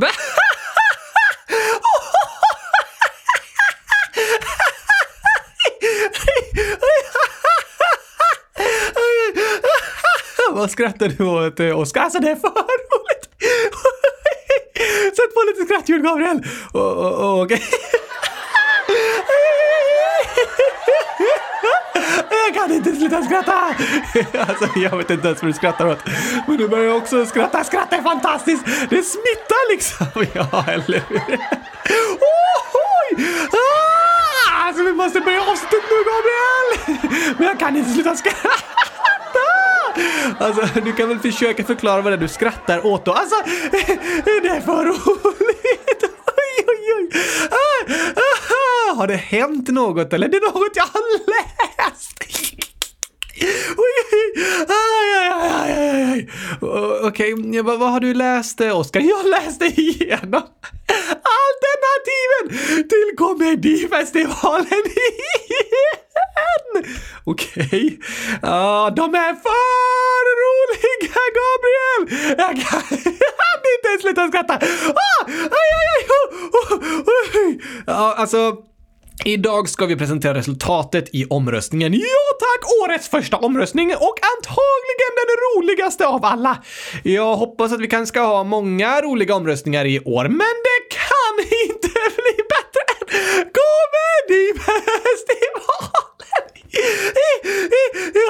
Vad skrattar du åt, eh, Oskar? Alltså det är för roligt! Sätt på lite skrattljud, Gabriel! Okej. Okay. Kan inte sluta skratta! Alltså, jag vet inte ens vad du skrattar åt. Men du börjar också skratta. Skratta är fantastiskt! Det smittar liksom. Ja, eller hur? Oj! Ah! Alltså, vi måste börja avsnittet nu, Gabriel! Men jag kan inte sluta skratta! Alltså, du kan väl försöka förklara vad det är du skrattar åt då? Alltså, det är för roligt! Oj, oj, oj! Ah, ah, ah, har det hänt något eller Det är något jag har läst? Oj, oj, aj, aj, aj, aj, aj. O- Okej, okay, vad, vad har du läst, eh, Oskar? Jag läste igenom alternativen till Komedifestivalen igen! Okej. Ja, de är för roliga, Gabriel! Jag kan, jag kan inte sluta skratta! Ah, aj, aj, aj, oh, oh, oh. oh, oh. Ja, alltså... Idag ska vi presentera resultatet i omröstningen. Ja tack! Årets första omröstning och antagligen den roligaste av alla. Jag hoppas att vi kanske ska ha många roliga omröstningar i år, men det kan inte bli bättre än Komedifestivalen!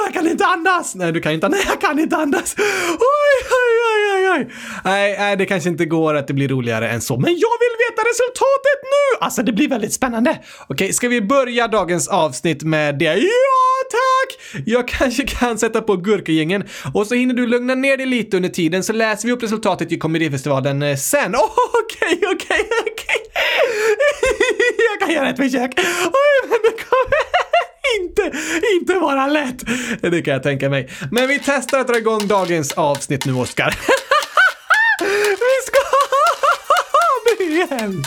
Jag kan inte andas! Nej, du kan inte andas. nej Jag kan inte andas. Oj, oj, oj, oj, oj. Nej, nej, det kanske inte går att det blir roligare än så, men jag vill veta resultatet nu! Alltså, det blir väldigt spännande. Okej, ska vi börja dagens avsnitt med det? Ja, tack! Jag kanske kan sätta på Gurkagängen och så hinner du lugna ner dig lite under tiden så läser vi upp resultatet i Komedifestivalen eh, sen. Oh, Okej, okej, okej. Jag kan göra ett försök. Oj, men det kommer inte, inte vara lätt. Det kan jag tänka mig. Men vi testar att dra igång dagens avsnitt nu, Oskar. vi ska ha det igen!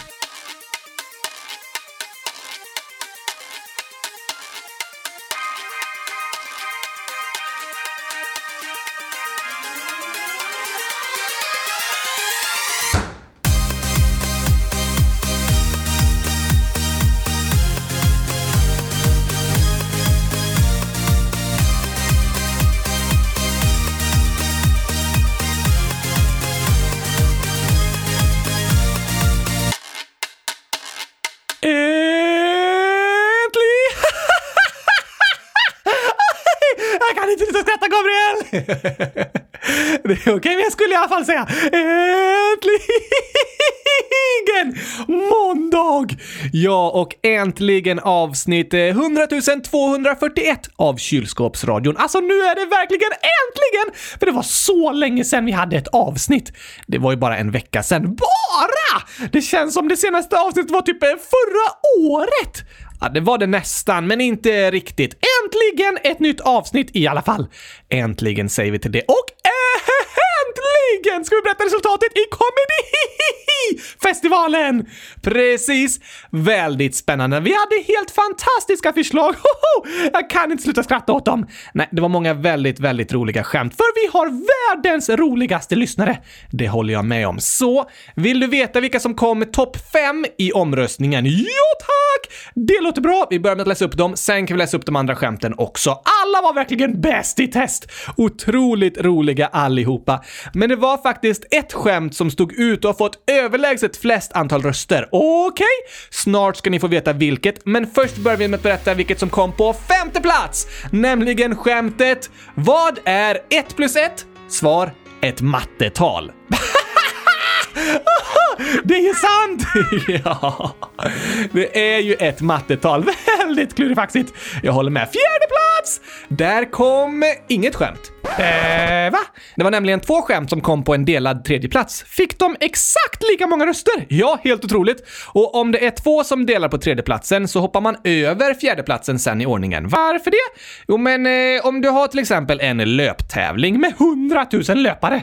Det är okej, men jag skulle i alla fall säga äntligen måndag! Ja, och äntligen avsnitt eh, 100 241 av Kylskåpsradion. Alltså, nu är det verkligen äntligen! För det var så länge sedan vi hade ett avsnitt. Det var ju bara en vecka sedan. Bara! Det känns som det senaste avsnittet var typ eh, förra året. Ja, det var det nästan, men inte riktigt. Äntligen ett nytt avsnitt i alla fall. Äntligen säger vi till det. Och eh, äntligen ska vi berätta resultatet i Comedy-festivalen! Precis. Väldigt spännande. Vi hade helt fantastiska förslag. Hoho! Jag kan inte sluta skratta åt dem. Nej, det var många väldigt, väldigt roliga skämt, för vi har världens roligaste lyssnare. Det håller jag med om. Så, vill du veta vilka som kom topp 5 i omröstningen? Ja, tack! Det låter bra. Vi börjar med att läsa upp dem, sen kan vi läsa upp de andra skämten också. Alla var verkligen bäst i test! Otroligt roliga allihopa. Men det var faktiskt ett skämt som stod ut och har fått överlägset flest antal röster. Okej, snart ska ni få veta vilket, men först börjar vi med att berätta vilket som kom på femte plats, nämligen skämtet Vad är 1 plus 1? Svar, ett mattetal. Det är ju sant! ja, det är ju ett mattetal. Väldigt klurifaxigt. Jag håller med. Fjärde plats! Där kom inget skämt. Eh, va? Det var nämligen två skämt som kom på en delad tredje plats. Fick de exakt lika många röster? Ja, helt otroligt. Och om det är två som delar på tredjeplatsen så hoppar man över fjärdeplatsen sen i ordningen. Varför det? Jo, men eh, om du har till exempel en löptävling med 100 000 löpare.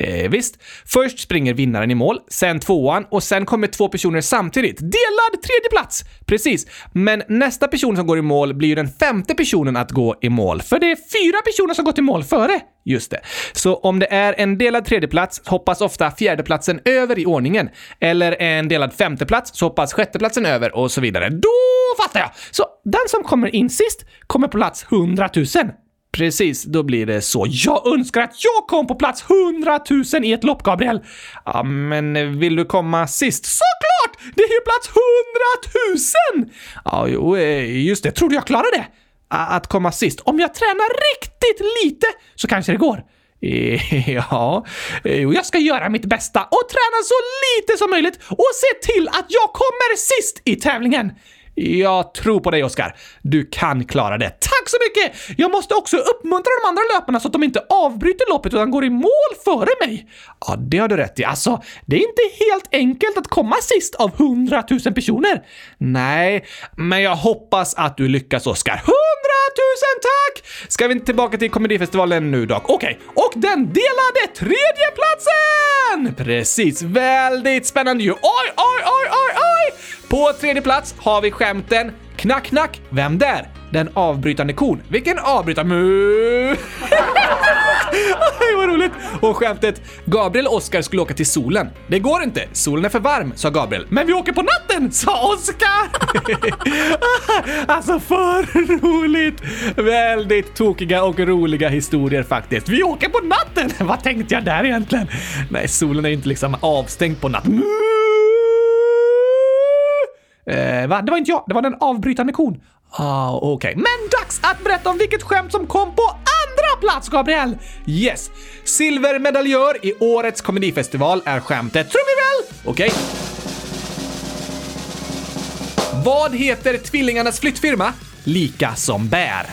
Eh, visst. Först springer vinnaren i mål, sen tvåan och sen kommer två personer samtidigt. Delad tredje plats! Precis. Men nästa person som går i mål blir ju den femte personen att gå i mål, för det är fyra personer som gått i mål före. Just det. Så om det är en delad tredjeplats hoppas ofta fjärdeplatsen över i ordningen. Eller en delad femteplats så hoppas sjätteplatsen över och så vidare. Då fattar jag! Så den som kommer in sist kommer på plats 100 000. Precis, då blir det så. Jag önskar att jag kom på plats 100 000 i ett lopp, Gabriel. Ja, men vill du komma sist? Såklart! Det är ju plats 100 000! Ja, jo, eh, just det. Tror du jag klarar det? Att komma sist? Om jag tränar riktigt lite så kanske det går. Eh, ja, eh, Jo, jag ska göra mitt bästa och träna så lite som möjligt och se till att jag kommer sist i tävlingen. Jag tror på dig, Oskar. Du kan klara det. Tack så mycket! Jag måste också uppmuntra de andra löparna så att de inte avbryter loppet utan går i mål före mig. Ja, det har du rätt i. Alltså, det är inte helt enkelt att komma sist av hundratusen personer. Nej, men jag hoppas att du lyckas, Oskar. Tusen tack! Ska vi inte tillbaka till komedifestivalen nu dock? Okej, okay. och den delade tredjeplatsen! Precis, väldigt spännande ju. Oj, oj, oj, oj, oj! På tredje plats har vi skämten Knack, knack, vem där? Den avbrytande kon. Vilken avbrytande... Mu! Vad roligt! Och skämtet Gabriel och Oskar skulle åka till solen. Det går inte, solen är för varm, sa Gabriel. Men vi åker på natten, sa Oskar! alltså för roligt! Väldigt tokiga och roliga historier faktiskt. Vi åker på natten! Vad tänkte jag där egentligen? Nej, solen är ju inte liksom avstängd på natten. Eh, va? Det var inte jag, det var den avbrytande kon. Ah, okej. Okay. Men dags att berätta om vilket skämt som kom på andra plats, Gabriel! Yes! Silvermedaljör i årets komedifestival är skämtet, tror vi väl? Okej. Okay. Vad heter tvillingarnas flyttfirma? Lika som bär.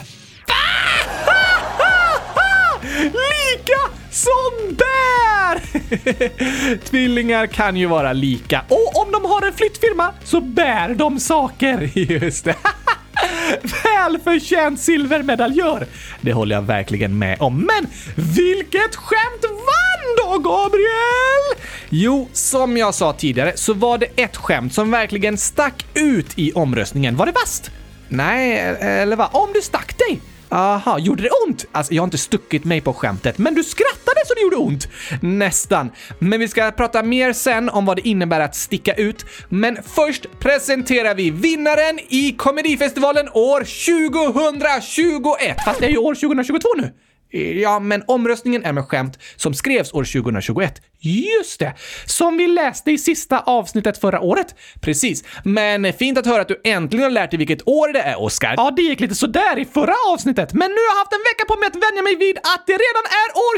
lika som bär! Tvillingar kan ju vara lika. Och om de har en flyttfirma så bär de saker. Just det. Välförtjänt silvermedaljör! Det håller jag verkligen med om. Men vilket skämt vann då, Gabriel? Jo, som jag sa tidigare så var det ett skämt som verkligen stack ut i omröstningen. Var det vast? Nej, e- eller vad? Om du stack dig? Aha, gjorde det ont? Alltså, jag har inte stuckit mig på skämtet, men du skrattade så det gjorde ont! Nästan. Men vi ska prata mer sen om vad det innebär att sticka ut. Men först presenterar vi vinnaren i Komedifestivalen år 2021! Fast det är ju år 2022 nu. Ja, men omröstningen är med skämt som skrevs år 2021. Just det! Som vi läste i sista avsnittet förra året. Precis. Men fint att höra att du äntligen har lärt dig vilket år det är, Oskar. Ja, det gick lite sådär i förra avsnittet, men nu har jag haft en vecka på mig att vänja mig vid att det redan är år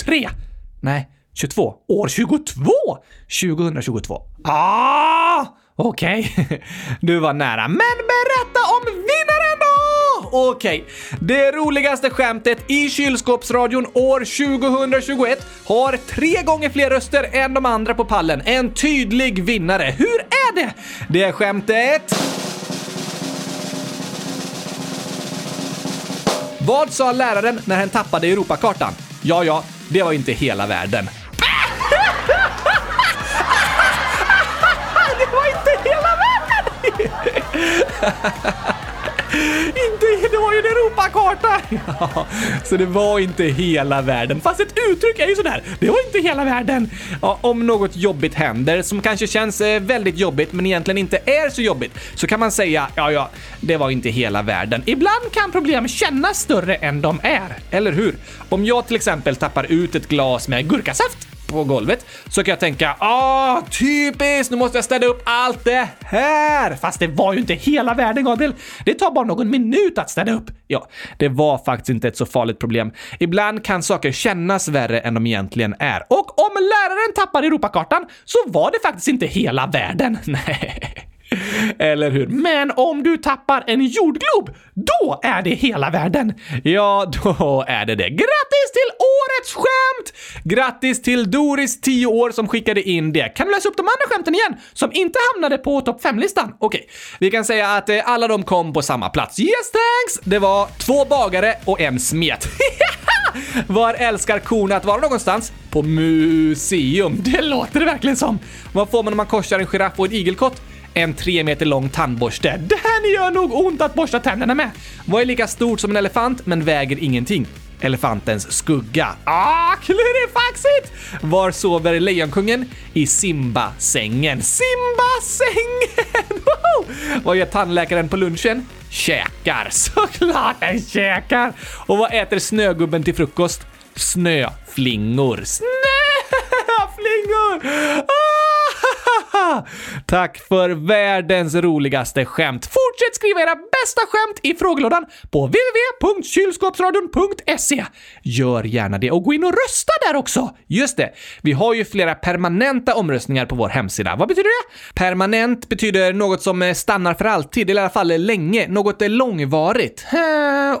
2023! Nej, 22. År 22! 2022. Ah! Okej, okay. du var nära. Men berätta om vinnaren! Okej. Okay. Det roligaste skämtet i kylskåpsradion år 2021 har tre gånger fler röster än de andra på pallen. En tydlig vinnare. Hur är det? Det är skämtet... Vad sa läraren när hen tappade Europakartan? Ja, ja, det var inte hela världen. det var inte hela världen! Inte, det var ju en Europakarta! Ja, så det var inte hela världen. Fast ett uttryck är ju sådär, det var inte hela världen. Ja, om något jobbigt händer, som kanske känns eh, väldigt jobbigt men egentligen inte är så jobbigt, så kan man säga ja, ja, det var inte hela världen. Ibland kan problem kännas större än de är, eller hur? Om jag till exempel tappar ut ett glas med gurkasaft på golvet så kan jag tänka ah, typiskt, nu måste jag städa upp allt det här. Fast det var ju inte hela världen, Gabriel. Det tar bara någon minut att städa upp. Ja, det var faktiskt inte ett så farligt problem. Ibland kan saker kännas värre än de egentligen är. Och om läraren tappar Europakartan så var det faktiskt inte hela världen. Nej. Eller hur? Men om du tappar en jordglob, då är det hela världen. Ja, då är det det. Grattis till årets skämt! Grattis till Doris, 10 år, som skickade in det. Kan du läsa upp de andra skämten igen, som inte hamnade på topp 5-listan? Okej, okay. vi kan säga att eh, alla de kom på samma plats. Yes thanks! Det var två bagare och en smet. Var älskar korna att vara någonstans? På museum. Det låter det verkligen som. Vad får man om man korsar en giraff och en igelkott? En tre meter lång tandborste. Den gör nog ont att borsta tänderna med. Vad är lika stort som en elefant men väger ingenting? Elefantens skugga. Ah, klurifaxigt! Var sover Lejonkungen? I Simba-sängen. Simba-sängen! Vad gör tandläkaren på lunchen? Käkar. Såklart den käkar! Och vad äter snögubben till frukost? Snöflingor. Snöflingor! Ah! Tack för världens roligaste skämt. Fortsätt skriva era bästa skämt i frågelådan på www.kylskåpsradion.se. Gör gärna det och gå in och rösta där också. Just det, vi har ju flera permanenta omröstningar på vår hemsida. Vad betyder det? Permanent betyder något som eh, stannar för alltid, eller i alla fall länge. Något är långvarigt.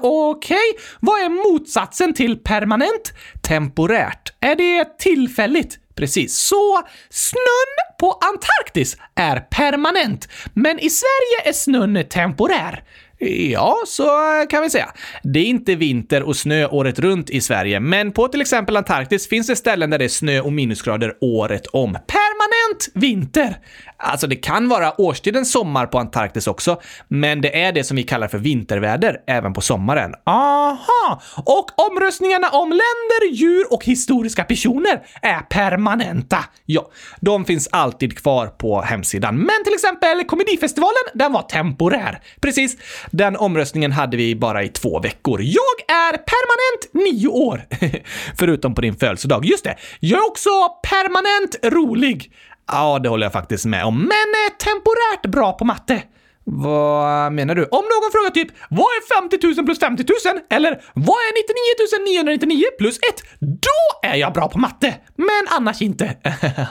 Okej, okay. vad är motsatsen till permanent? Temporärt. Är det tillfälligt? Precis. Så snön på Antarktis är permanent, men i Sverige är snön temporär. Ja, så kan vi säga. Det är inte vinter och snö året runt i Sverige, men på till exempel Antarktis finns det ställen där det är snö och minusgrader året om. Permanent vinter! Alltså, det kan vara årstiden sommar på Antarktis också, men det är det som vi kallar för vinterväder även på sommaren. Aha! Och omröstningarna om länder, djur och historiska personer är permanenta. Ja, de finns alltid kvar på hemsidan. Men till exempel komedifestivalen, den var temporär. Precis, den omröstningen hade vi bara i två veckor. Jag är permanent nio år. Förutom på din födelsedag. Just det, jag är också permanent rolig. Ja, det håller jag faktiskt med om. Men eh, temporärt bra på matte. Vad menar du? Om någon frågar typ “Vad är 50 000 plus 50 000?” eller “Vad är 99 999 plus 1?” Då är jag bra på matte! Men annars inte.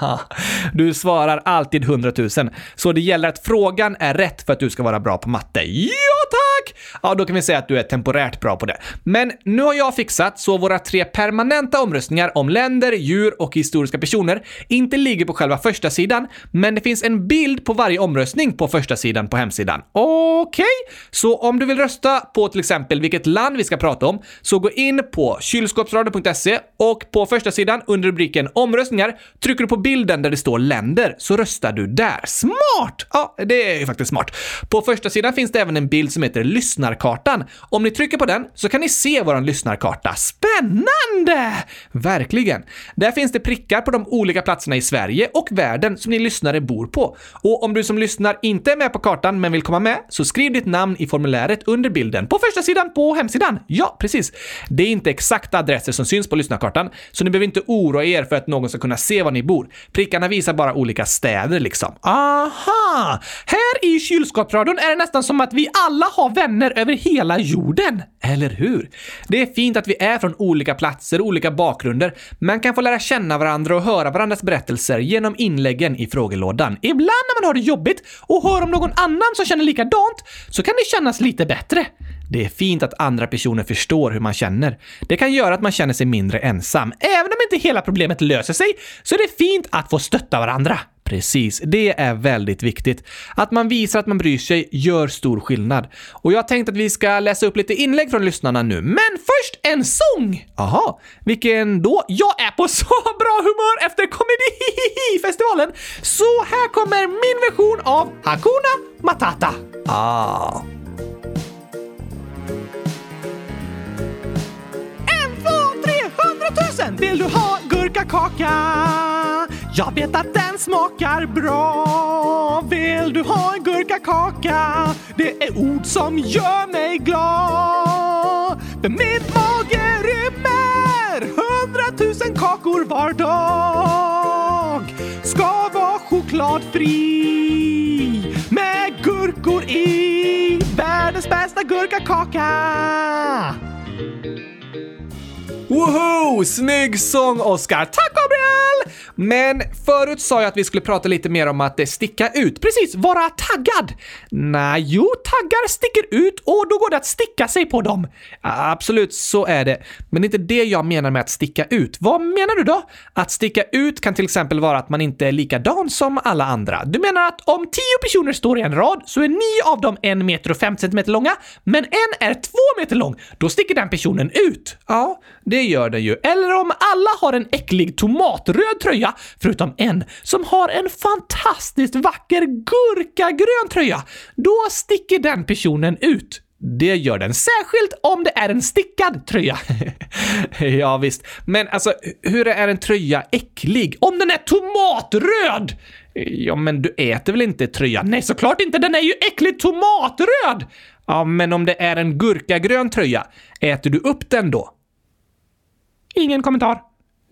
du svarar alltid 100 000, så det gäller att frågan är rätt för att du ska vara bra på matte. Ja, tack! Ja, då kan vi säga att du är temporärt bra på det. Men nu har jag fixat så våra tre permanenta omröstningar om länder, djur och historiska personer inte ligger på själva första sidan, men det finns en bild på varje omröstning på första sidan på hemsidan sidan. Okej, okay. så om du vill rösta på till exempel vilket land vi ska prata om, så gå in på kylskåpsradion.se och på första sidan under rubriken omröstningar trycker du på bilden där det står länder, så röstar du där. Smart! Ja, det är ju faktiskt smart. På första sidan finns det även en bild som heter lyssnarkartan. Om ni trycker på den så kan ni se vår lyssnarkarta. Spännande! Verkligen. Där finns det prickar på de olika platserna i Sverige och världen som ni lyssnare bor på. Och om du som lyssnar inte är med på kartan men vill komma med, så skriv ditt namn i formuläret under bilden på första sidan på hemsidan. Ja, precis. Det är inte exakta adresser som syns på lyssnarkartan, så ni behöver inte oroa er för att någon ska kunna se var ni bor. Prickarna visar bara olika städer liksom. Aha! Här i kylskåpsradion är det nästan som att vi alla har vänner över hela jorden. Eller hur? Det är fint att vi är från olika platser och olika bakgrunder, men kan få lära känna varandra och höra varandras berättelser genom inläggen i frågelådan. Ibland när man har det jobbigt och hör om någon annan som känner likadant så kan det kännas lite bättre. Det är fint att andra personer förstår hur man känner. Det kan göra att man känner sig mindre ensam. Även om inte hela problemet löser sig så är det fint att få stötta varandra. Precis, det är väldigt viktigt. Att man visar att man bryr sig gör stor skillnad. Och jag tänkte att vi ska läsa upp lite inlägg från lyssnarna nu. Men först en sång! Aha, vilken då? Jag är på så bra humör efter komedifestivalen! Så här kommer min version av Hakuna Matata. Ah. Hundratusen! Vill du ha gurkakaka? Jag vet att den smakar bra. Vill du ha en gurkakaka? Det är ord som gör mig glad. För mitt mage rymmer hundratusen kakor var dag. Ska vara chokladfri med gurkor i. Världens bästa gurkakaka! Woho! Snygg sång, Oscar! Tack, Gabriel! Men förut sa jag att vi skulle prata lite mer om att sticka ut. Precis, vara taggad. Nej, jo, taggar sticker ut och då går det att sticka sig på dem. Absolut, så är det. Men det är inte det jag menar med att sticka ut. Vad menar du då? Att sticka ut kan till exempel vara att man inte är likadan som alla andra. Du menar att om tio personer står i en rad så är nio av dem en meter och fem centimeter långa, men en är två meter lång. Då sticker den personen ut. Ja, det det gör den ju. Eller om alla har en äcklig tomatröd tröja, förutom en som har en fantastiskt vacker gurkagrön tröja. Då sticker den personen ut. Det gör den, särskilt om det är en stickad tröja. ja, visst. Men alltså, hur är en tröja äcklig? Om den är tomatröd! Ja, men du äter väl inte tröjan? Nej, såklart inte! Den är ju äckligt tomatröd! Ja, men om det är en gurkagrön tröja, äter du upp den då? Ingen kommentar.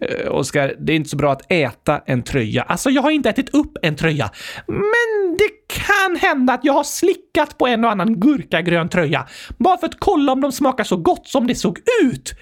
Eh, Oskar, det är inte så bra att äta en tröja. Alltså, jag har inte ätit upp en tröja. Men det kan hända att jag har slickat på en och annan gurkagrön tröja. Bara för att kolla om de smakar så gott som det såg ut.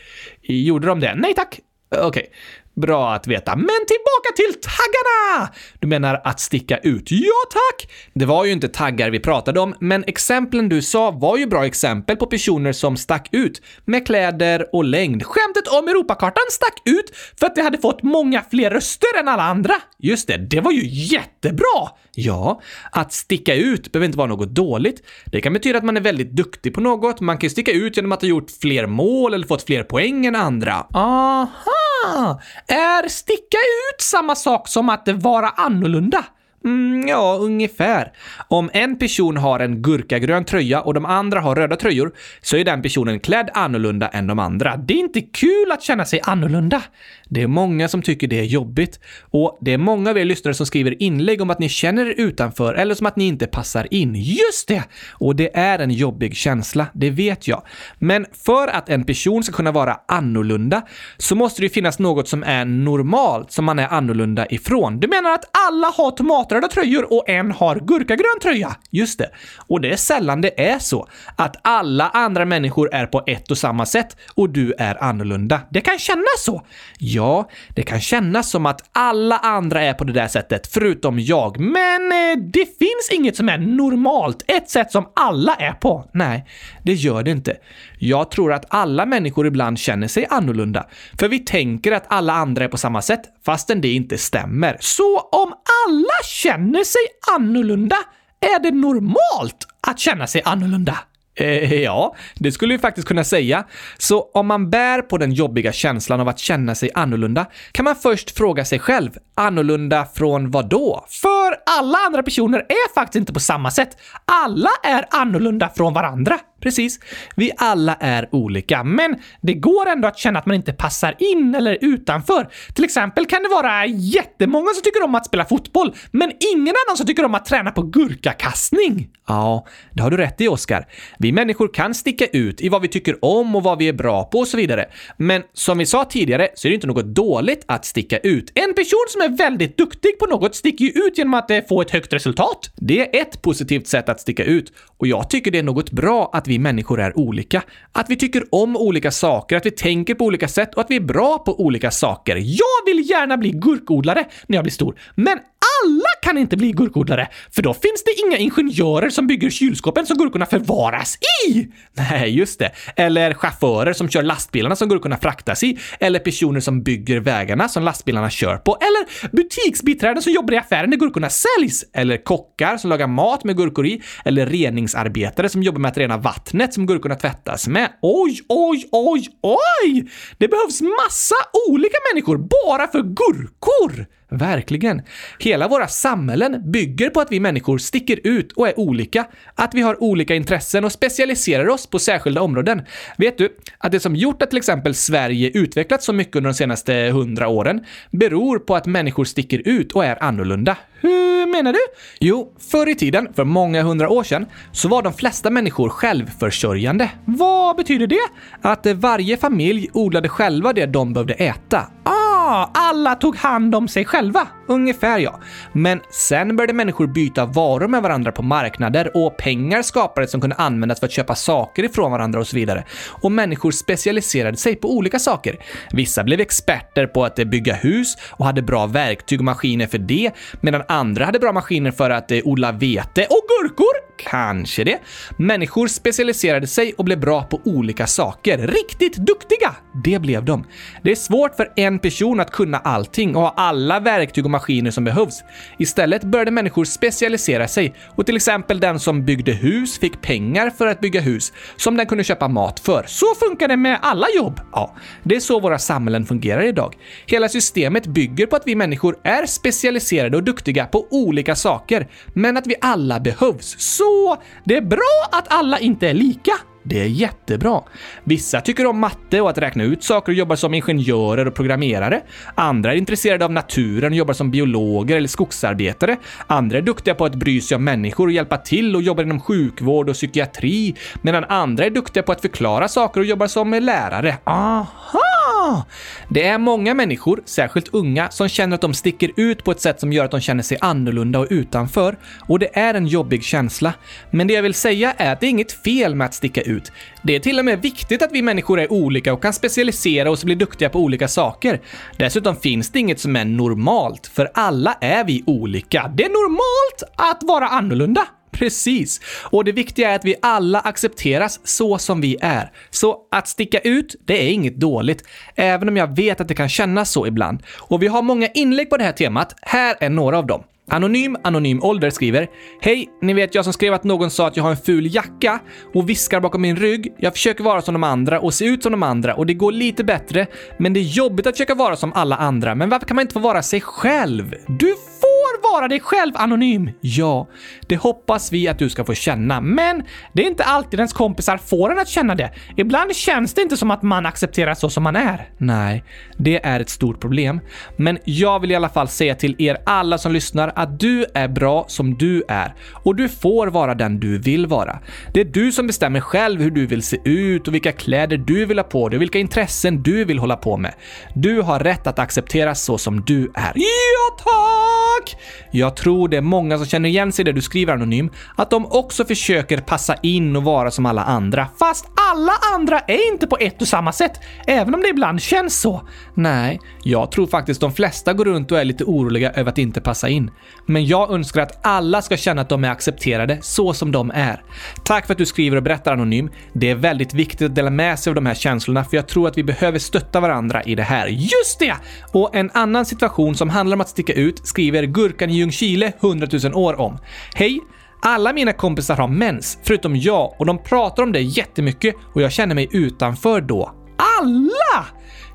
Gjorde de det? Nej tack. Okej. Bra att veta. Men tillbaka till taggarna! Du menar att sticka ut? Ja, tack! Det var ju inte taggar vi pratade om, men exemplen du sa var ju bra exempel på personer som stack ut med kläder och längd. Skämtet om Europakartan stack ut för att det hade fått många fler röster än alla andra. Just det, det var ju jättebra! Ja, att sticka ut behöver inte vara något dåligt. Det kan betyda att man är väldigt duktig på något. Man kan ju sticka ut genom att ha gjort fler mål eller fått fler poäng än andra. Aha! Är sticka ut samma sak som att vara annorlunda? Mm, ja, ungefär. Om en person har en gurkagrön tröja och de andra har röda tröjor så är den personen klädd annorlunda än de andra. Det är inte kul att känna sig annorlunda. Det är många som tycker det är jobbigt och det är många av er lyssnare som skriver inlägg om att ni känner er utanför eller som att ni inte passar in. Just det! Och det är en jobbig känsla, det vet jag. Men för att en person ska kunna vara annorlunda så måste det finnas något som är normalt som man är annorlunda ifrån. Du menar att alla har tomatröda tröjor och en har gurkagrön tröja? Just det. Och det är sällan det är så att alla andra människor är på ett och samma sätt och du är annorlunda. Det kan kännas så. Ja, Ja, det kan kännas som att alla andra är på det där sättet, förutom jag. Men eh, det finns inget som är normalt, ett sätt som alla är på. Nej, det gör det inte. Jag tror att alla människor ibland känner sig annorlunda, för vi tänker att alla andra är på samma sätt, fastän det inte stämmer. Så om alla känner sig annorlunda, är det normalt att känna sig annorlunda? Eh, ja, det skulle vi faktiskt kunna säga. Så om man bär på den jobbiga känslan av att känna sig annorlunda kan man först fråga sig själv, annorlunda från vad då? För alla andra personer är faktiskt inte på samma sätt. Alla är annorlunda från varandra. Precis. Vi alla är olika, men det går ändå att känna att man inte passar in eller utanför. Till exempel kan det vara jättemånga som tycker om att spela fotboll, men ingen annan som tycker om att träna på gurkakastning. Ja, det har du rätt i, Oskar. Vi människor kan sticka ut i vad vi tycker om och vad vi är bra på och så vidare. Men som vi sa tidigare så är det inte något dåligt att sticka ut. En person som är väldigt duktig på något sticker ju ut genom att eh, få ett högt resultat. Det är ett positivt sätt att sticka ut och jag tycker det är något bra att vi människor är olika. Att vi tycker om olika saker, att vi tänker på olika sätt och att vi är bra på olika saker. Jag vill gärna bli gurkodlare när jag blir stor, men alla kan inte bli gurkodlare, för då finns det inga ingenjörer som bygger kylskåpen som gurkorna förvaras i! Nej, just det. Eller chaufförer som kör lastbilarna som gurkorna fraktas i. Eller personer som bygger vägarna som lastbilarna kör på. Eller butiksbiträden som jobbar i affären där gurkorna säljs. Eller kockar som lagar mat med gurkor i. Eller reningsarbetare som jobbar med att rena vattnet som gurkorna tvättas med. Oj, oj, oj, oj! Det behövs massa olika människor bara för gurkor! Verkligen. Hela våra samhällen bygger på att vi människor sticker ut och är olika. Att vi har olika intressen och specialiserar oss på särskilda områden. Vet du att det som gjort att till exempel Sverige utvecklats så mycket under de senaste hundra åren beror på att människor sticker ut och är annorlunda. Hur menar du? Jo, förr i tiden, för många hundra år sedan, så var de flesta människor självförsörjande. Vad betyder det? Att varje familj odlade själva det de behövde äta. Ah, alla tog hand om sig själva. ungefär ja. Men sen började människor byta varor med varandra på marknader och pengar skapades som kunde användas för att köpa saker ifrån varandra och så vidare. Och människor specialiserade sig på olika saker. Vissa blev experter på att eh, bygga hus och hade bra verktyg och maskiner för det, medan andra hade bra maskiner för att eh, odla vete och gurkor. Kanske det. Människor specialiserade sig och blev bra på olika saker. Riktigt duktiga! Det blev de. Det är svårt för en person att kunna allting och ha alla verktyg och maskiner som behövs. Istället började människor specialisera sig och till exempel den som byggde hus fick pengar för att bygga hus som den kunde köpa mat för. Så funkar det med alla jobb. Ja, det är så våra samhällen fungerar idag. Hela systemet bygger på att vi människor är specialiserade och duktiga på olika saker, men att vi alla behövs. Så det är bra att alla inte är lika. Det är jättebra. Vissa tycker om matte och att räkna ut saker och jobbar som ingenjörer och programmerare. Andra är intresserade av naturen och jobbar som biologer eller skogsarbetare. Andra är duktiga på att bry sig om människor och hjälpa till och jobbar inom sjukvård och psykiatri. Medan andra är duktiga på att förklara saker och jobbar som lärare. Aha! Det är många människor, särskilt unga, som känner att de sticker ut på ett sätt som gör att de känner sig annorlunda och utanför. Och det är en jobbig känsla. Men det jag vill säga är att det är inget fel med att sticka ut. Det är till och med viktigt att vi människor är olika och kan specialisera oss och bli duktiga på olika saker. Dessutom finns det inget som är normalt, för alla är vi olika. Det är normalt att vara annorlunda. Precis. Och det viktiga är att vi alla accepteras så som vi är. Så att sticka ut, det är inget dåligt. Även om jag vet att det kan kännas så ibland. Och vi har många inlägg på det här temat. Här är några av dem. Anonym Anonym Ålder skriver Hej! Ni vet jag som skrev att någon sa att jag har en ful jacka och viskar bakom min rygg. Jag försöker vara som de andra och se ut som de andra och det går lite bättre, men det är jobbigt att försöka vara som alla andra. Men varför kan man inte få vara sig själv? Du får vara dig själv, Anonym! Ja, det hoppas vi att du ska få känna, men det är inte alltid ens kompisar får en att känna det. Ibland känns det inte som att man accepteras så som man är. Nej, det är ett stort problem. Men jag vill i alla fall säga till er alla som lyssnar att du är bra som du är och du får vara den du vill vara. Det är du som bestämmer själv hur du vill se ut och vilka kläder du vill ha på dig och vilka intressen du vill hålla på med. Du har rätt att accepteras så som du är. Ja, tack! Jag tror det är många som känner igen sig i det du skriver anonym, att de också försöker passa in och vara som alla andra. Fast alla andra är inte på ett och samma sätt, även om det ibland känns så. Nej, jag tror faktiskt de flesta går runt och är lite oroliga över att inte passa in. Men jag önskar att alla ska känna att de är accepterade så som de är. Tack för att du skriver och berättar anonym. Det är väldigt viktigt att dela med sig av de här känslorna för jag tror att vi behöver stötta varandra i det här. Just det! Och en annan situation som handlar om att sticka ut skriver Gurkan i Ljungskile 100 000 år om. Hej! Alla mina kompisar har mens, förutom jag, och de pratar om det jättemycket och jag känner mig utanför då. Alla!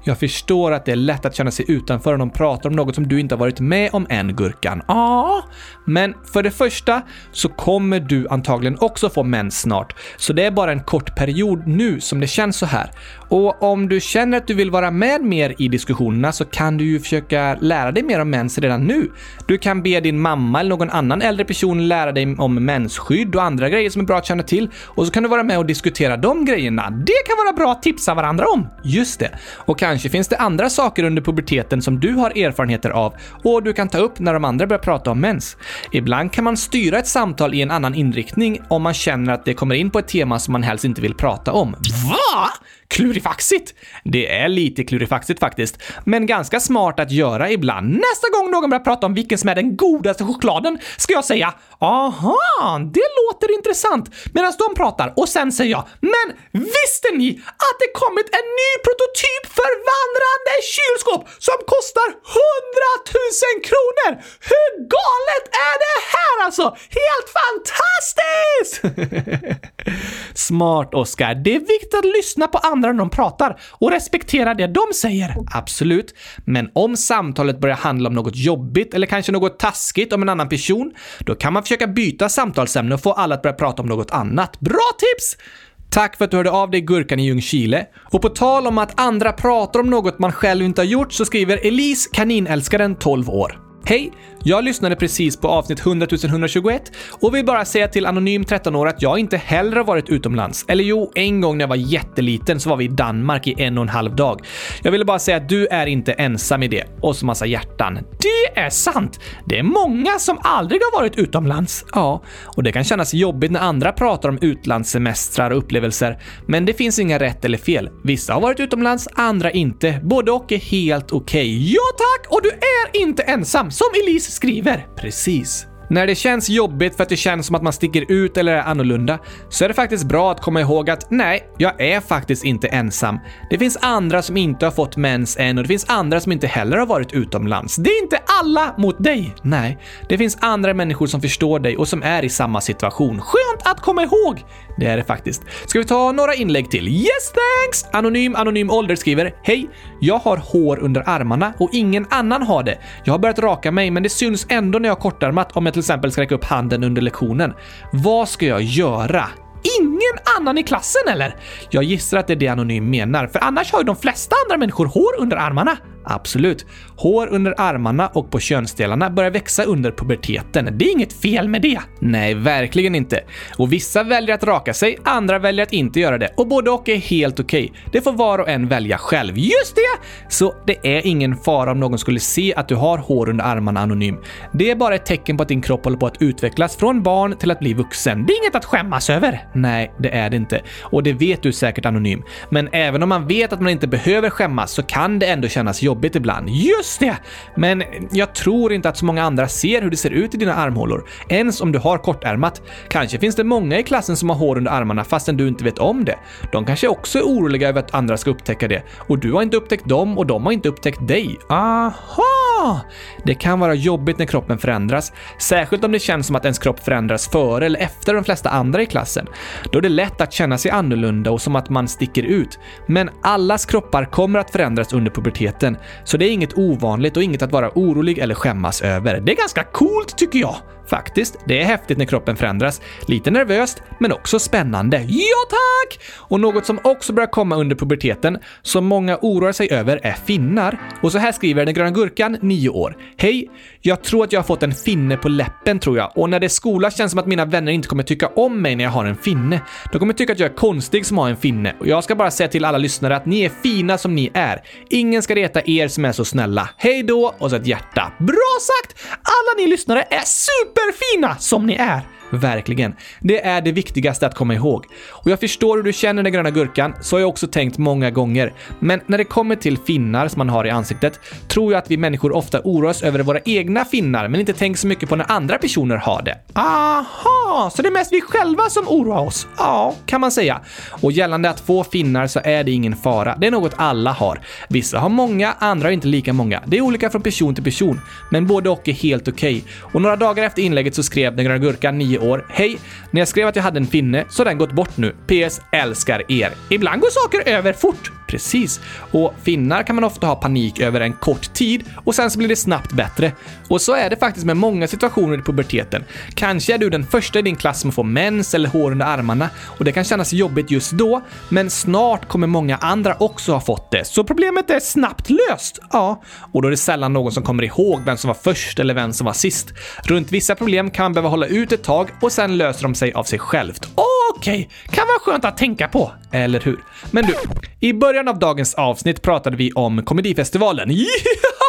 Jag förstår att det är lätt att känna sig utanför om de pratar om något som du inte har varit med om än, Gurkan. Ja, men för det första så kommer du antagligen också få mens snart, så det är bara en kort period nu som det känns så här. Och om du känner att du vill vara med mer i diskussionerna så kan du ju försöka lära dig mer om mens redan nu. Du kan be din mamma eller någon annan äldre person lära dig om mensskydd och andra grejer som är bra att känna till och så kan du vara med och diskutera de grejerna. Det kan vara bra att tipsa varandra om. Just det. Och kanske finns det andra saker under puberteten som du har erfarenheter av och du kan ta upp när de andra börjar prata om mens. Ibland kan man styra ett samtal i en annan inriktning om man känner att det kommer in på ett tema som man helst inte vill prata om. Va? Klurifaxigt! Det är lite klurifaxigt faktiskt, men ganska smart att göra ibland. Nästa gång någon börjar prata om vilken som är den godaste chokladen ska jag säga “Aha, det låter intressant” medan de pratar och sen säger jag “Men visste ni att det kommit en ny prototyp för vandrande kylskåp som kostar 100 000 kronor? Hur galet är det här alltså? Helt fantastiskt!” Smart, Oskar. Det är viktigt att lyssna på andra när de pratar och respektera det de säger. Absolut. Men om samtalet börjar handla om något jobbigt eller kanske något taskigt om en annan person, då kan man försöka byta samtalsämne och få alla att börja prata om något annat. Bra tips! Tack för att du hörde av dig Gurkan i Ljungskile. Och på tal om att andra pratar om något man själv inte har gjort så skriver Elise kaninälskaren 12 år. Hej! Jag lyssnade precis på avsnitt 100 121 och vill bara säga till Anonym 13 år att jag inte heller har varit utomlands. Eller jo, en gång när jag var jätteliten så var vi i Danmark i en och en halv dag. Jag ville bara säga att du är inte ensam i det. Och så massa hjärtan. Det är sant! Det är många som aldrig har varit utomlands. Ja, och det kan kännas jobbigt när andra pratar om utlandssemestrar och upplevelser. Men det finns inga rätt eller fel. Vissa har varit utomlands, andra inte. Både och är helt okej. Okay. Ja tack! Och du är inte ensam, som Elise skriver. Precis. När det känns jobbigt för att det känns som att man sticker ut eller är annorlunda så är det faktiskt bra att komma ihåg att nej, jag är faktiskt inte ensam. Det finns andra som inte har fått mens än och det finns andra som inte heller har varit utomlands. Det är inte alla mot dig! Nej, det finns andra människor som förstår dig och som är i samma situation. Skönt att komma ihåg! Det är det faktiskt. Ska vi ta några inlägg till? Yes thanks! Anonym Anonym Ålder skriver Hej! Jag har hår under armarna och ingen annan har det. Jag har börjat raka mig men det syns ändå när jag har kortarmat om jag till exempel ska räcka upp handen under lektionen. Vad ska jag göra? Ingen annan i klassen eller? Jag gissar att det är det Anonym menar, för annars har ju de flesta andra människor hår under armarna. Absolut. Hår under armarna och på könsdelarna börjar växa under puberteten. Det är inget fel med det. Nej, verkligen inte. Och vissa väljer att raka sig, andra väljer att inte göra det. Och både och är helt okej. Okay. Det får var och en välja själv. Just det! Så det är ingen fara om någon skulle se att du har hår under armarna anonym. Det är bara ett tecken på att din kropp håller på att utvecklas från barn till att bli vuxen. Det är inget att skämmas över. Nej, det är det inte. Och det vet du säkert anonym. Men även om man vet att man inte behöver skämmas så kan det ändå kännas jobbigt jobbigt ibland. Just det! Men jag tror inte att så många andra ser hur det ser ut i dina armhålor. Ens om du har kortärmat. Kanske finns det många i klassen som har hår under armarna fastän du inte vet om det. De kanske också är oroliga över att andra ska upptäcka det. Och du har inte upptäckt dem och de har inte upptäckt dig. Aha! Det kan vara jobbigt när kroppen förändras. Särskilt om det känns som att ens kropp förändras före eller efter de flesta andra i klassen. Då är det lätt att känna sig annorlunda och som att man sticker ut. Men allas kroppar kommer att förändras under puberteten. Så det är inget ovanligt och inget att vara orolig eller skämmas över. Det är ganska coolt tycker jag. Faktiskt, det är häftigt när kroppen förändras. Lite nervöst, men också spännande. Ja tack! Och något som också börjar komma under puberteten, som många oroar sig över, är finnar. Och så här skriver den gröna gurkan, 9 år. Hej! Jag tror att jag har fått en finne på läppen tror jag. Och när det är skola känns det som att mina vänner inte kommer tycka om mig när jag har en finne. De kommer tycka att jag är konstig som har en finne. Och jag ska bara säga till alla lyssnare att ni är fina som ni är. Ingen ska reta er som är så snälla. Hej då! Och så ett hjärta. Bra sagt! Alla ni lyssnare är super superfina som ni är. Verkligen. Det är det viktigaste att komma ihåg. Och jag förstår hur du känner den gröna gurkan, så har jag också tänkt många gånger. Men när det kommer till finnar som man har i ansiktet, tror jag att vi människor ofta oroar oss över våra egna finnar, men inte tänker så mycket på när andra personer har det. Aha! Så det är mest vi själva som oroar oss? Ja, kan man säga. Och gällande att få finnar så är det ingen fara. Det är något alla har. Vissa har många, andra har inte lika många. Det är olika från person till person, men både och är helt okej. Okay. Och några dagar efter inlägget så skrev den gröna gurkan 9 år. Hej! När jag skrev att jag hade en finne så har den gått bort nu. PS. Älskar er. Ibland går saker över fort. Precis. Och finnar kan man ofta ha panik över en kort tid och sen så blir det snabbt bättre. Och så är det faktiskt med många situationer i puberteten. Kanske är du den första i din klass som får mens eller hår under armarna och det kan kännas jobbigt just då, men snart kommer många andra också ha fått det. Så problemet är snabbt löst. Ja, och då är det sällan någon som kommer ihåg vem som var först eller vem som var sist. Runt vissa problem kan man behöva hålla ut ett tag och sen löser de sig av sig självt. Okej, okay. kan vara skönt att tänka på, eller hur? Men du, i början av dagens avsnitt pratade vi om komedifestivalen.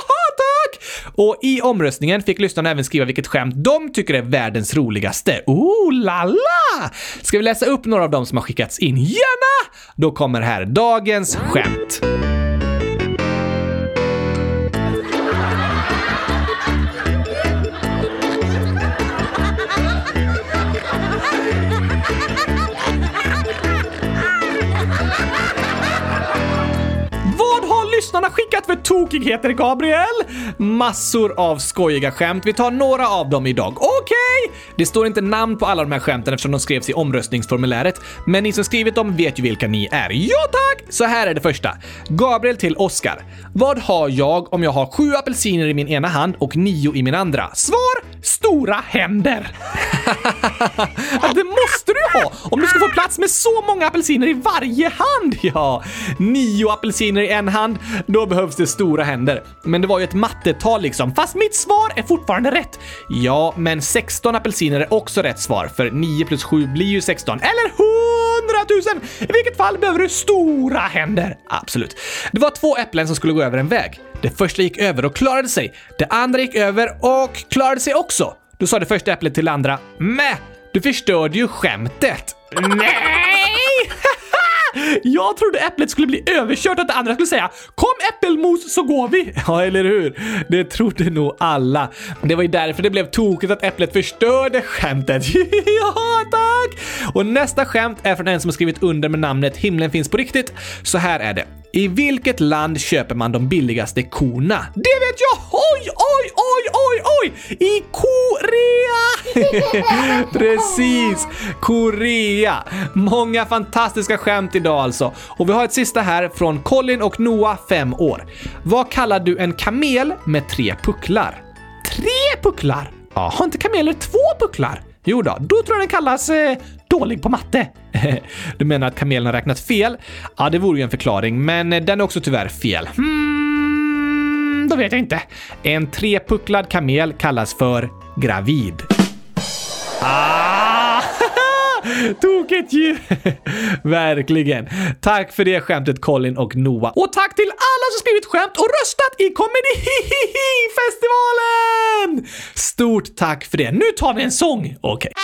Ja, tack! Och i omröstningen fick lyssnarna även skriva vilket skämt de tycker är världens roligaste. Oh la la! Ska vi läsa upp några av dem som har skickats in? Gärna! Då kommer här dagens skämt. Lyssnarna skickat för tokigheter, Gabriel? Massor av skojiga skämt. Vi tar några av dem idag. Okej! Okay. Det står inte namn på alla de här skämten eftersom de skrevs i omröstningsformuläret, men ni som skrivit dem vet ju vilka ni är. Ja tack! Så här är det första. Gabriel till Oscar. Vad har jag om jag har sju apelsiner i min ena hand och nio i min andra? Svar! Stora händer. det måste du ha om du ska få plats med så många apelsiner i varje hand. Ja, nio apelsiner i en hand, då behövs det stora händer. Men det var ju ett mattetal liksom, fast mitt svar är fortfarande rätt. Ja, men 16 apelsiner är också rätt svar, för 9 plus 7 blir ju 16. Eller 100 000! I vilket fall behöver du stora händer. Absolut. Det var två äpplen som skulle gå över en väg. Det första gick över och klarade sig. Det andra gick över och klarade sig också. Då sa det första äpplet till det andra Mä, du förstörde ju skämtet. Nej! Jag trodde äpplet skulle bli överkört och att det andra skulle säga “Kom äppelmos så går vi”. Ja, eller hur? Det trodde nog alla. Det var ju därför det blev tokigt att äpplet förstörde skämtet. ja, tack! Och nästa skämt är från en som har skrivit under med namnet “Himlen finns på riktigt”. Så här är det. I vilket land köper man de billigaste korna? Det vet jag! Oj, oj, oj, oj, oj! I Korea! Precis! Korea! Många fantastiska skämt idag alltså. Och vi har ett sista här från Colin och Noah, 5 år. Vad kallar du en kamel med tre pucklar? Tre pucklar? Ja, har inte kameler två pucklar? Jo då, då tror jag den kallas eh, dålig på matte. du menar att kamelen har räknat fel? Ja, det vore ju en förklaring, men eh, den är också tyvärr fel. Hmm, då vet jag inte. En trepucklad kamel kallas för gravid. Ah! Tokigt ju! Verkligen. Tack för det skämtet Colin och Noah. Och tack till alla som skrivit skämt och röstat i Comedy-festivalen! Stort tack för det. Nu tar vi en sång. Okej. Okay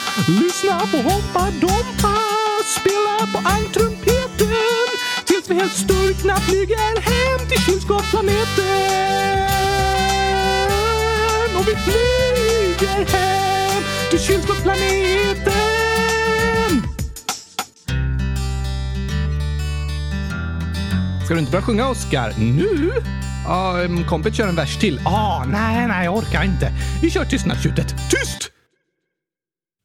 Lyssna på Hoppa Dompa, spela på ankrumpeten tills vi helt sturkna flyger hem till kylskåpsplaneten. Och vi flyger hem till kylskåpsplaneten. Ska du inte börja sjunga, Oscar? Nu? Ja, kompet kör en vers till. Ah, nej, nej, jag orkar inte. Vi kör tystnadstjutet. Tyst!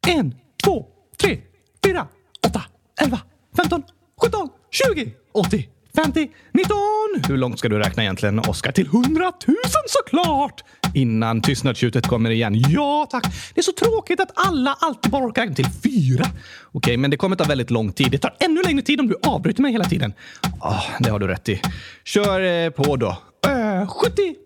En, två, tre, fyra, åtta, elva, femton, sjutton, tjugo, åttio, femtio, nitton. Hur långt ska du räkna egentligen, Oskar? Till hundratusen såklart! Innan tystnadstjutet kommer igen. Ja, tack. Det är så tråkigt att alla alltid bara orkar räkna till fyra. Okej, men det kommer ta väldigt lång tid. Det tar ännu längre tid om du avbryter mig hela tiden. Oh, det har du rätt i. Kör eh, på då. Eh, 70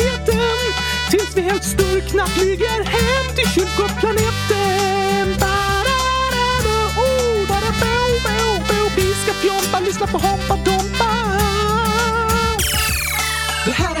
tills vi helt sturkna flyger hem till kylskåpsplaneten. Oh, vi ska fjompa, lyssna på Hoppa Dompa. Det här är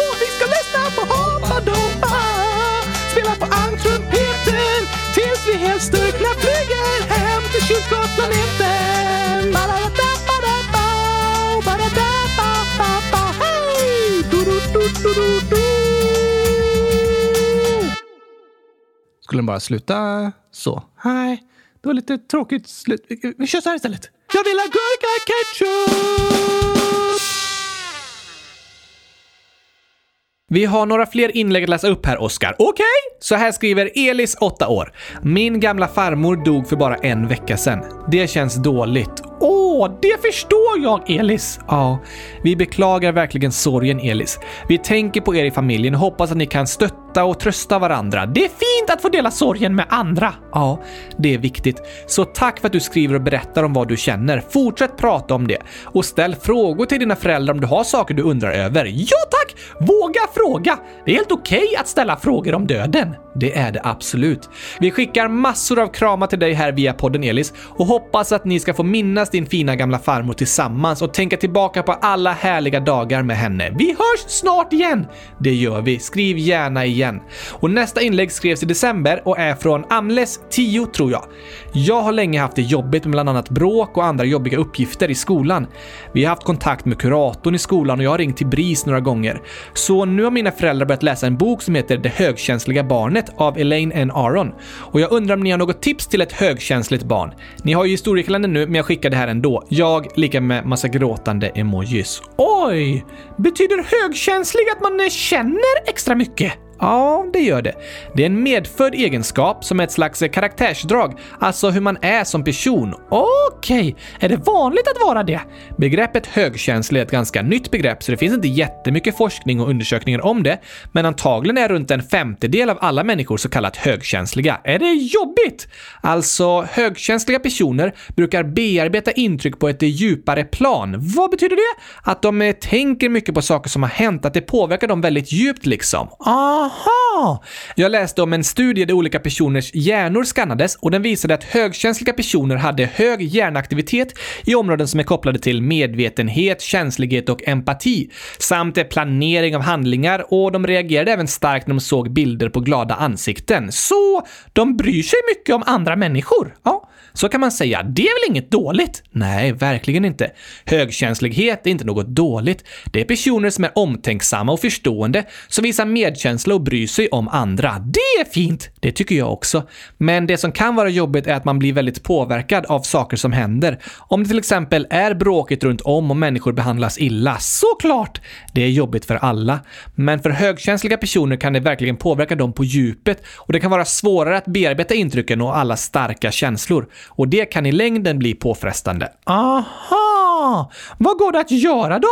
på Hoppa Spela på ankrumpeten tills vi helt styrkna flyger hem till kylskåpsplaneten. Skulle den bara sluta så? Nej, det var lite tråkigt slut. Vi- Vi kör så här istället. Jag vill ha gurka-ketchup! Vi har några fler inlägg att läsa upp här, Oskar. Okej? Okay. Så här skriver Elis, 8 år. Min gamla farmor dog för bara en vecka sedan. Det känns dåligt. Åh, det förstår jag, Elis! Ja, vi beklagar verkligen sorgen, Elis. Vi tänker på er i familjen och hoppas att ni kan stötta och trösta varandra. Det är fint att få dela sorgen med andra. Ja, det är viktigt. Så tack för att du skriver och berättar om vad du känner. Fortsätt prata om det. Och ställ frågor till dina föräldrar om du har saker du undrar över. Ja tack! Våga fråga! Det är helt okej att ställa frågor om döden. Det är det absolut. Vi skickar massor av kramar till dig här via podden Elis och hoppas att ni ska få minnas din fina gamla farmor tillsammans och tänka tillbaka på alla härliga dagar med henne. Vi hörs snart igen! Det gör vi. Skriv gärna igen. Och nästa inlägg skrevs i december och är från Amles 10 tror jag. Jag har länge haft det jobbigt med bland annat bråk och andra jobbiga uppgifter i skolan. Vi har haft kontakt med kuratorn i skolan och jag har ringt till BRIS några gånger. Så nu har mina föräldrar börjat läsa en bok som heter Det högkänsliga barnet av Elaine N. Aron. Och jag undrar om ni har något tips till ett högkänsligt barn? Ni har ju historiekalendern nu, men jag skickar det här ändå. Jag lika med massa gråtande emojis. Oj! Betyder högkänslig att man känner extra mycket? Ja, det gör det. Det är en medfödd egenskap som är ett slags karaktärsdrag, alltså hur man är som person. Okej, är det vanligt att vara det? Begreppet högkänslig är ett ganska nytt begrepp, så det finns inte jättemycket forskning och undersökningar om det, men antagligen är runt en femtedel av alla människor så kallat högkänsliga. Är det jobbigt? Alltså, högkänsliga personer brukar bearbeta intryck på ett djupare plan. Vad betyder det? Att de eh, tänker mycket på saker som har hänt, att det påverkar dem väldigt djupt liksom. Ah, Aha! Jag läste om en studie där olika personers hjärnor skannades och den visade att högkänsliga personer hade hög hjärnaktivitet i områden som är kopplade till medvetenhet, känslighet och empati, samt planering av handlingar och de reagerade även starkt när de såg bilder på glada ansikten. Så de bryr sig mycket om andra människor. Ja, så kan man säga. Det är väl inget dåligt? Nej, verkligen inte. Högkänslighet är inte något dåligt. Det är personer som är omtänksamma och förstående, som visar medkänsla och bryr sig om andra. Det är fint! Det tycker jag också. Men det som kan vara jobbigt är att man blir väldigt påverkad av saker som händer. Om det till exempel är bråkigt runt om och människor behandlas illa. Såklart! Det är jobbigt för alla. Men för högkänsliga personer kan det verkligen påverka dem på djupet och det kan vara svårare att bearbeta intrycken och alla starka känslor. Och det kan i längden bli påfrestande. Aha! Vad går det att göra då?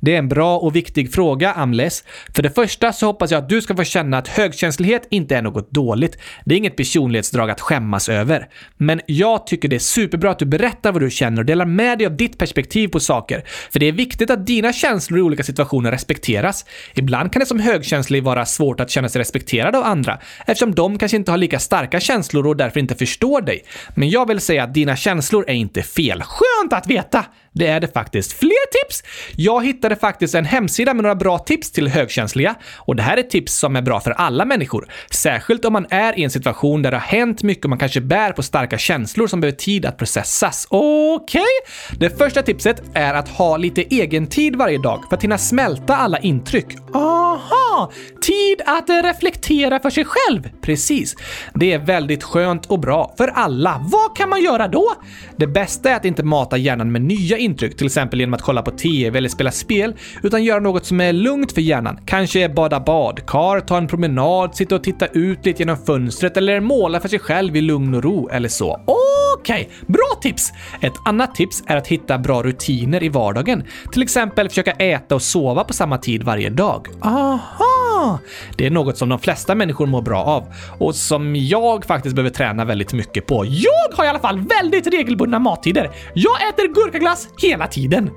Det är en bra och viktig fråga, Amles. För det första så hoppas jag att du ska få känna att högkänslighet inte är något dåligt. Det är inget personlighetsdrag att skämmas över. Men jag tycker det är superbra att du berättar vad du känner och delar med dig av ditt perspektiv på saker. För det är viktigt att dina känslor i olika situationer respekteras. Ibland kan det som högkänslig vara svårt att känna sig respekterad av andra eftersom de kanske inte har lika starka känslor och därför inte förstår dig. Men jag vill säga att dina känslor är inte fel. Skönt att veta! Det är det faktiskt. Fler tips? Jag hittade faktiskt en hemsida med några bra tips till högkänsliga. Och det här är tips som är bra för alla människor. Särskilt om man är i en situation där det har hänt mycket och man kanske bär på starka känslor som behöver tid att processas. Okej? Det första tipset är att ha lite egen tid varje dag för att hinna smälta alla intryck. Aha! Tid att reflektera för sig själv. Precis. Det är väldigt skönt och bra för alla. Vad kan man göra då? Det bästa är att inte mata hjärnan med nya intryck, till exempel genom att kolla på TV eller spela spel, utan göra något som är lugnt för hjärnan. Kanske bada badkar, ta en promenad, sitta och titta ut lite genom fönstret eller måla för sig själv i lugn och ro eller så. Okej, bra tips! Ett annat tips är att hitta bra rutiner i vardagen. Till exempel försöka äta och sova på samma tid varje dag. Aha! Det är något som de flesta människor mår bra av och som jag faktiskt behöver träna väldigt mycket på. Jag har i alla fall väldigt regelbundna mattider. Jag äter gurkaglass hela hela tiden.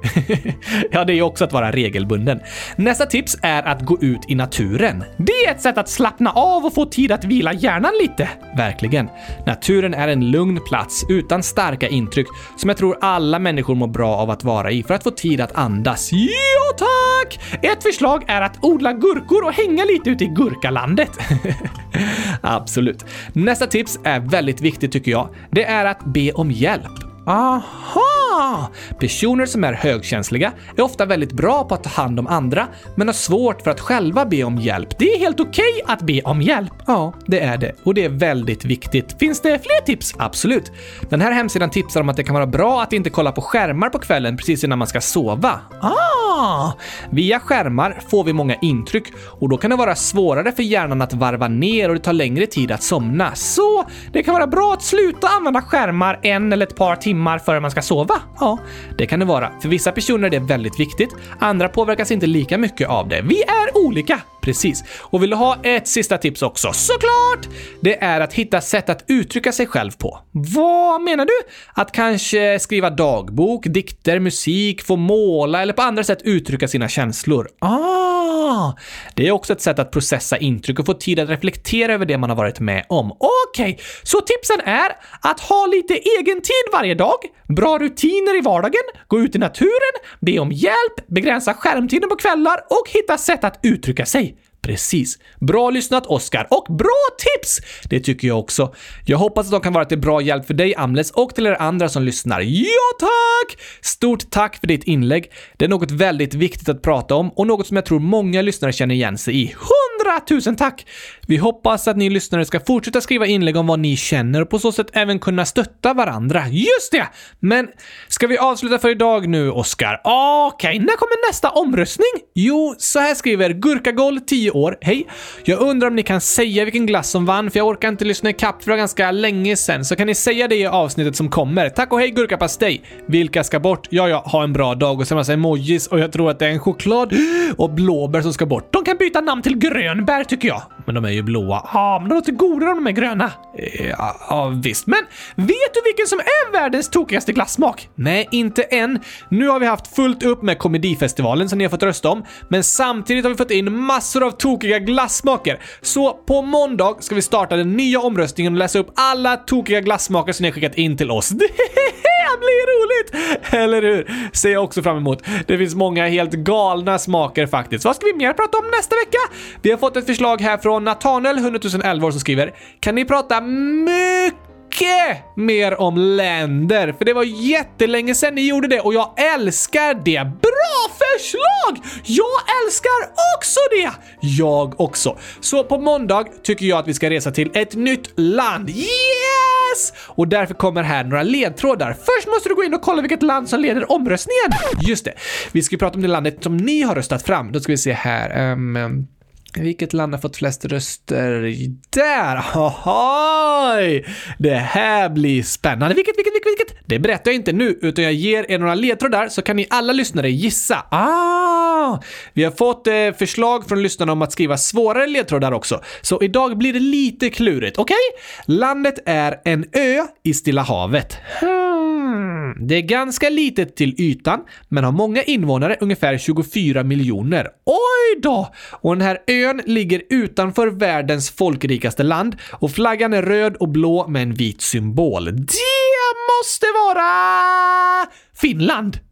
ja, det är ju också att vara regelbunden. Nästa tips är att gå ut i naturen. Det är ett sätt att slappna av och få tid att vila hjärnan lite. Verkligen. Naturen är en lugn plats utan starka intryck som jag tror alla människor mår bra av att vara i för att få tid att andas. Ja, tack! Ett förslag är att odla gurkor och hänga lite ute i gurkalandet. Absolut. Nästa tips är väldigt viktigt tycker jag. Det är att be om hjälp. Aha! Personer som är högkänsliga är ofta väldigt bra på att ta hand om andra, men har svårt för att själva be om hjälp. Det är helt okej okay att be om hjälp. Ja, det är det. Och det är väldigt viktigt. Finns det fler tips? Absolut. Den här hemsidan tipsar om att det kan vara bra att inte kolla på skärmar på kvällen precis innan man ska sova. Ah! Via skärmar får vi många intryck och då kan det vara svårare för hjärnan att varva ner och det tar längre tid att somna. Så det kan vara bra att sluta använda skärmar en eller ett par timmar före man ska sova. Ja, det kan det vara. För vissa personer är det väldigt viktigt, andra påverkas inte lika mycket av det. Vi är olika! Precis. Och vill du ha ett sista tips också? Såklart! Det är att hitta sätt att uttrycka sig själv på. Vad menar du? Att kanske skriva dagbok, dikter, musik, få måla eller på andra sätt uttrycka sina känslor. Ah! Det är också ett sätt att processa intryck och få tid att reflektera över det man har varit med om. Okej, okay. så tipsen är att ha lite egen tid varje dag, bra rutiner i vardagen, gå ut i naturen, be om hjälp, begränsa skärmtiden på kvällar och hitta sätt att uttrycka sig. Precis. Bra lyssnat Oskar och bra tips! Det tycker jag också. Jag hoppas att de kan vara till bra hjälp för dig Amles och till er andra som lyssnar. Ja tack! Stort tack för ditt inlägg. Det är något väldigt viktigt att prata om och något som jag tror många lyssnare känner igen sig i tusen tack! Vi hoppas att ni lyssnare ska fortsätta skriva inlägg om vad ni känner och på så sätt även kunna stötta varandra. Just det! Men ska vi avsluta för idag nu, Oskar? Okej, okay, när kommer nästa omröstning? Jo, så här skriver Gurkagol 10 år. Hej! Jag undrar om ni kan säga vilken glass som vann, för jag orkar inte lyssna ikapp för det var ganska länge sen. Så kan ni säga det i avsnittet som kommer. Tack och hej gurkapastej! Vilka ska bort? Ja, ja, ha en bra dag och sen massa emojis och jag tror att det är en choklad och blåbär som ska bort. De kan byta namn till grönbär tycker jag. Men de är ju blåa. Ja, men de låter godare om de är gröna. Ja, ja, visst. Men vet du vilken som är världens tokigaste glassmak? Nej, inte än. Nu har vi haft fullt upp med komedifestivalen som ni har fått rösta om, men samtidigt har vi fått in massor av tokiga glassmaker. Så på måndag ska vi starta den nya omröstningen och läsa upp alla tokiga glassmaker som ni har skickat in till oss. Det blir roligt! Eller hur? Ser jag också fram emot. Det finns många helt galna smaker faktiskt. Vad ska vi mer prata om nästa vecka? Vi har fått ett förslag här från Nathanael, 100 011 som skriver “Kan ni prata mycket mycket mer om länder, för det var jättelänge sedan ni gjorde det och jag älskar det. Bra förslag! Jag älskar också det! Jag också. Så på måndag tycker jag att vi ska resa till ett nytt land. Yes! Och därför kommer här några ledtrådar. Först måste du gå in och kolla vilket land som leder omröstningen. Just det. Vi ska prata om det landet som ni har röstat fram. Då ska vi se här. Um, vilket land har fått flest röster? Där! Ahoy! Det här blir spännande. Vilket, vilket, vilket, vilket? Det berättar jag inte nu, utan jag ger er några ledtrådar så kan ni alla lyssnare gissa. Ah! Vi har fått eh, förslag från lyssnarna om att skriva svårare ledtrådar också, så idag blir det lite klurigt. Okej? Okay? Landet är en ö i Stilla havet. Hmm. Det är ganska litet till ytan, men har många invånare, ungefär 24 miljoner. Oj då! Och den här ön ligger utanför världens folkrikaste land och flaggan är röd och blå med en vit symbol. Det måste vara Finland!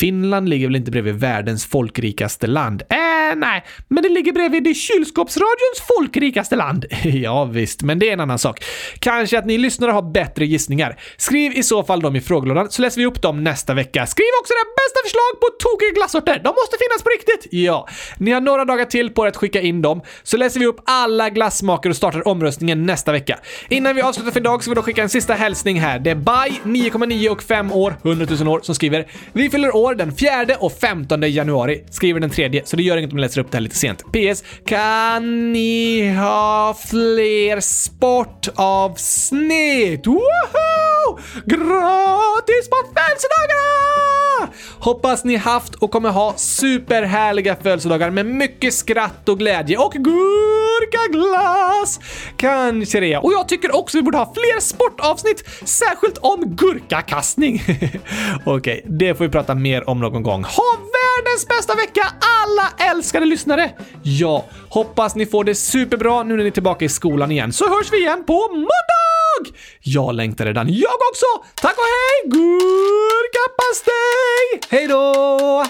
Finland ligger väl inte bredvid världens folkrikaste land? Äh, nej, men det ligger bredvid kylskåpsradions folkrikaste land. ja, visst, men det är en annan sak. Kanske att ni lyssnare har bättre gissningar. Skriv i så fall dem i frågelådan så läser vi upp dem nästa vecka. Skriv också era bästa förslag på tokiga glassorter. De måste finnas på riktigt! Ja, ni har några dagar till på er att skicka in dem, så läser vi upp alla glassmaker och startar omröstningen nästa vecka. Innan vi avslutar för idag så vill jag skicka en sista hälsning här. Det är Baj, 9,9 och 5 år, 100 000 år, som skriver “Vi fyller år den 4 och 15 januari”. Skriver den tredje, så det gör inget om jag läser upp det här lite sent. PS. Kan ni ha fler sportavsnitt? Woho! Gratis på födelsedagarna! Hoppas ni haft och kommer ha superhärliga födelsedagar med mycket skratt och glädje och gurkaglass! Kanske det. Och jag tycker också vi borde ha fler sportavsnitt, särskilt om gurkakastning. Okej, det får vi prata mer om någon gång. Ha världens bästa vecka alla älskade lyssnare! Ja, hoppas ni får det superbra nu när ni är tillbaka i skolan igen, så hörs vi igen på måndag! Jag längtar redan jag också! Tack och hej! Gurkapastej! Hej då!